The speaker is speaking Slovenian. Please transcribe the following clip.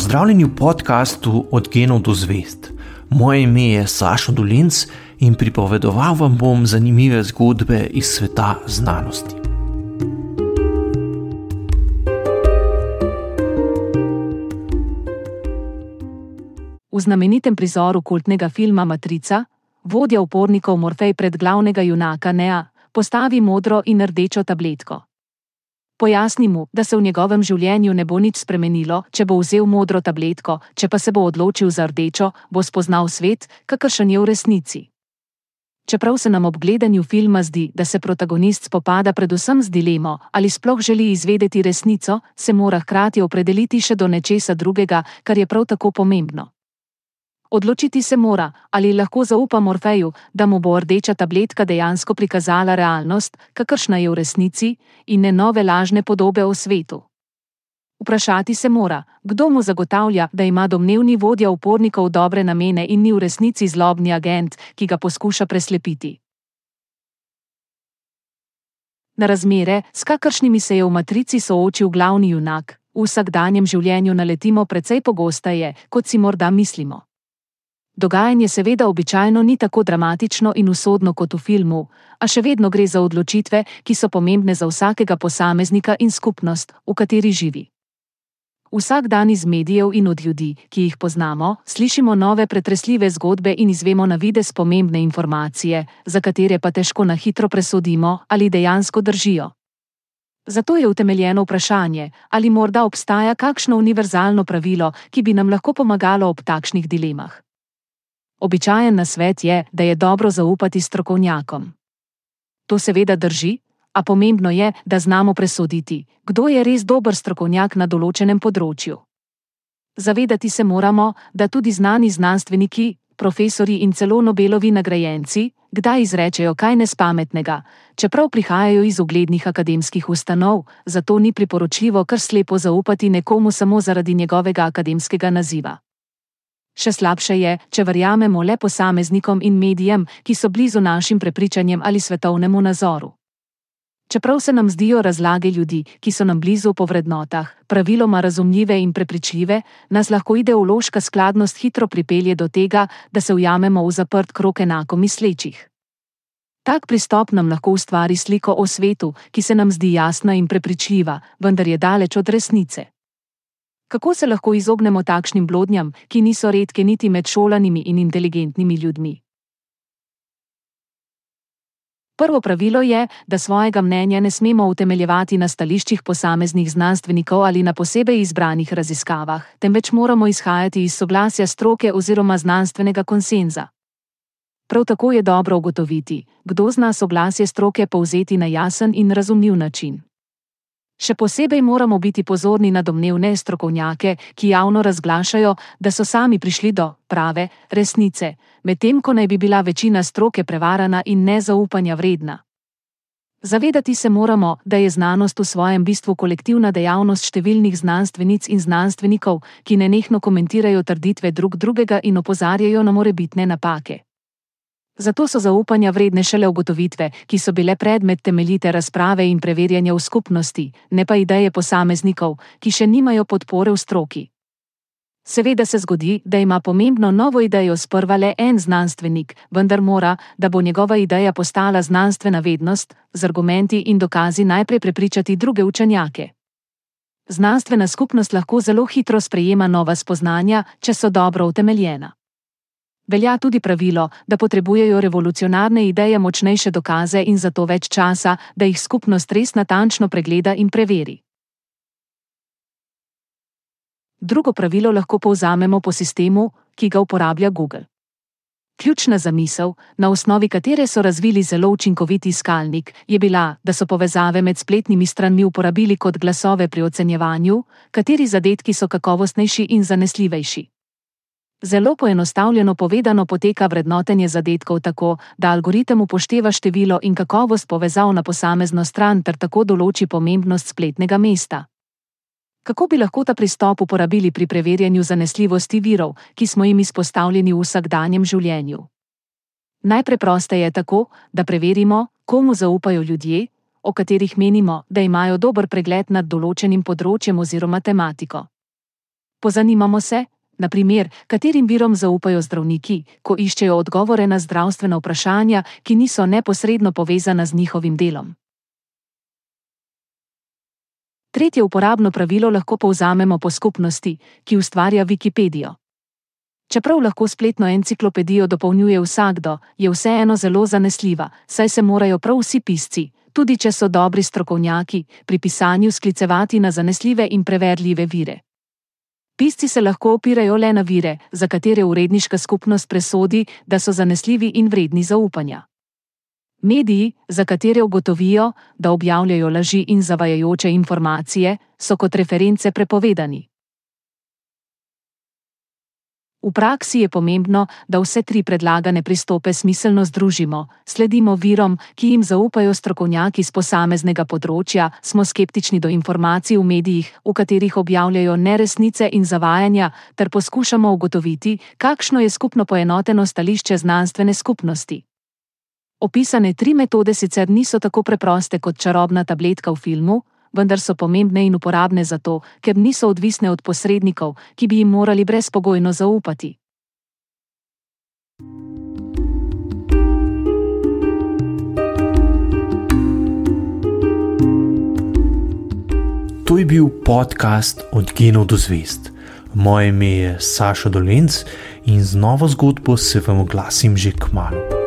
Pozdravljeni v podkastu Od genov do zvest. Moje ime je Sašo Dolinc in pripovedoval vam bom zanimive zgodbe iz sveta znanosti. V znamenitem prizoru kultnega filma Matrica, vodja upornikov Morfej pred glavnega junaka Nea postavi modro in rdečo tabletko. Pojasni mu, da se v njegovem življenju ne bo nič spremenilo, če bo vzel modro tabletko, če pa se bo odločil za rdečo, bo spoznal svet, kakršen je v resnici. Čeprav se nam ob gledanju filma zdi, da se protagonist spopada predvsem z dilemo, ali sploh želi izvedeti resnico, se mora hkrati opredeliti še do nečesa drugega, kar je prav tako pomembno. Odločiti se mora, ali lahko zaupa Morfeju, da mu bo rdeča tabletka dejansko prikazala realnost, kakršna je v resnici, in ne nove lažne podobe o svetu. Vprašati se mora, kdo mu zagotavlja, da ima domnevni vodja upornikov dobre namene in ni v resnici zlobni agent, ki ga poskuša preslepiti. Na razmere, s kakršnimi se je v matrici soočil glavni junak, v vsakdanjem življenju naletimo precej pogosteje, kot si morda mislimo. Dogajanje seveda običajno ni tako dramatično in usodno kot v filmu, a še vedno gre za odločitve, ki so pomembne za vsakega posameznika in skupnost, v kateri živi. Vsak dan iz medijev in od ljudi, ki jih poznamo, slišimo nove pretresljive zgodbe in izvemo na vides pomembne informacije, za katere pa težko na hitro presodimo, ali dejansko držijo. Zato je utemeljeno vprašanje, ali morda obstaja kakšno univerzalno pravilo, ki bi nam lahko pomagalo ob takšnih dilemah. Običajen nasvet je, da je dobro zaupati strokovnjakom. To seveda drži, a pomembno je, da znamo presoditi, kdo je res dober strokovnjak na določenem področju. Zavedati se moramo, da tudi znani znanstveniki, profesori in celo Nobelovi nagrajenci, kdaj izrečejo kaj nespametnega, čeprav prihajajo iz uglednih akademskih ustanov, zato ni priporočljivo kar slepo zaupati nekomu samo zaradi njegovega akademskega naziva. Še slabše je, če verjamemo le posameznikom in medijem, ki so blizu našim prepričanjem ali svetovnemu nazoru. Čeprav se nam zdijo razlage ljudi, ki so nam blizu po vrednotah, praviloma razumljive in prepričljive, nas lahko ideološka skladnost hitro pripelje do tega, da se ujamemo v zaprt krok enako mislečih. Tak pristop nam lahko ustvari sliko o svetu, ki se nam zdi jasna in prepričljiva, vendar je daleč od resnice. Kako se lahko izognemo takšnim blodnjam, ki niso redke niti med šolanimi in inteligentnimi ljudmi? Prvo pravilo je, da svojega mnenja ne smemo utemeljevati na stališčih posameznih znanstvenikov ali na posebej izbranih raziskavah, temveč moramo izhajati iz soglasja stroke oziroma znanstvenega konsenza. Prav tako je dobro ugotoviti, kdo zna soglasje stroke povzeti na jasen in razumljiv način. Še posebej moramo biti pozorni na domnevne strokovnjake, ki javno razglašajo, da so sami prišli do prave resnice, medtem ko naj bi bila večina stroke prevarana in nezaupanja vredna. Zavedati se moramo, da je znanost v svojem bistvu kolektivna dejavnost številnih znanstvenic in znanstvenikov, ki nenehno komentirajo trditve drug drugega in opozarjajo na morebitne napake. Zato so zaupanja vredne šele ugotovitve, ki so bile predmet temeljite razprave in preverjanja v skupnosti, ne pa ideje posameznikov, ki še nimajo podpore v stroki. Seveda se zgodi, da ima pomembno novo idejo sprva le en znanstvenik, vendar mora, da bo njegova ideja postala znanstvena vednost, z argumenti in dokazi najprej prepričati druge učenjake. Znanstvena skupnost lahko zelo hitro sprejema nova spoznanja, če so dobro utemeljena velja tudi pravilo, da potrebujejo revolucionarne ideje močnejše dokaze in zato več časa, da jih skupnost res natančno pregleda in preveri. Drugo pravilo lahko povzamemo po sistemu, ki ga uporablja Google. Ključna zamisel, na osnovi katere so razvili zelo učinkovit iskalnik, je bila, da so povezave med spletnimi stranmi uporabili kot glasove pri ocenjevanju, kateri zadetki so kakovostnejši in zanesljivejši. Zelo poenostavljeno povedano poteka vrednotenje zadetkov tako, da algoritem upošteva število in kakovost povezav na posamezno stran ter tako določi pomembnost spletnega mesta. Kako bi lahko ta pristop uporabili pri preverjanju zanesljivosti virov, ki smo jim izpostavljeni v vsakdanjem življenju? Najpreprosteje je tako, da preverimo, komu zaupajo ljudje, o katerih menimo, da imajo dober pregled nad določenim področjem oziroma tematiko. Pozanimamo se, na primer, katerim virom zaupajo zdravniki, ko iščejo odgovore na zdravstvena vprašanja, ki niso neposredno povezana z njihovim delom. Tretje uporabno pravilo lahko povzamemo po skupnosti, ki ustvarja Wikipedijo. Čeprav lahko spletno enciklopedijo dopolnjuje vsakdo, je vseeno zelo zanesljiva, saj se morajo prav vsi pisci, tudi če so dobri strokovnjaki, pri pisanju sklicevati na zanesljive in preverljive vire. Pisci se lahko opirajo le na vire, za katere uredniška skupnost presodi, da so zanesljivi in vredni zaupanja. Mediji, za katere ugotovijo, da objavljajo laži in zavajajoče informacije, so kot reference prepovedani. V praksi je pomembno, da vse tri predlagane pristope smiselno združimo, sledimo virom, ki jim zaupajo strokovnjaki z posameznega področja, smo skeptični do informacij v medijih, v katerih objavljajo neresnice in zavajanja, ter poskušamo ugotoviti, kakšno je skupno poenoteno stališče znanstvene skupnosti. Opisane tri metode sicer niso tako preproste kot čarobna tabletka v filmu, vendar so pomembne in uporabne zato, ker niso odvisne od posrednikov, ki bi jim morali brezpogojno zaupati. To je bil podcast Od genov do zvest. Moje ime je Saša Dolence in z novo zgodbo se vam oglasim že k malu.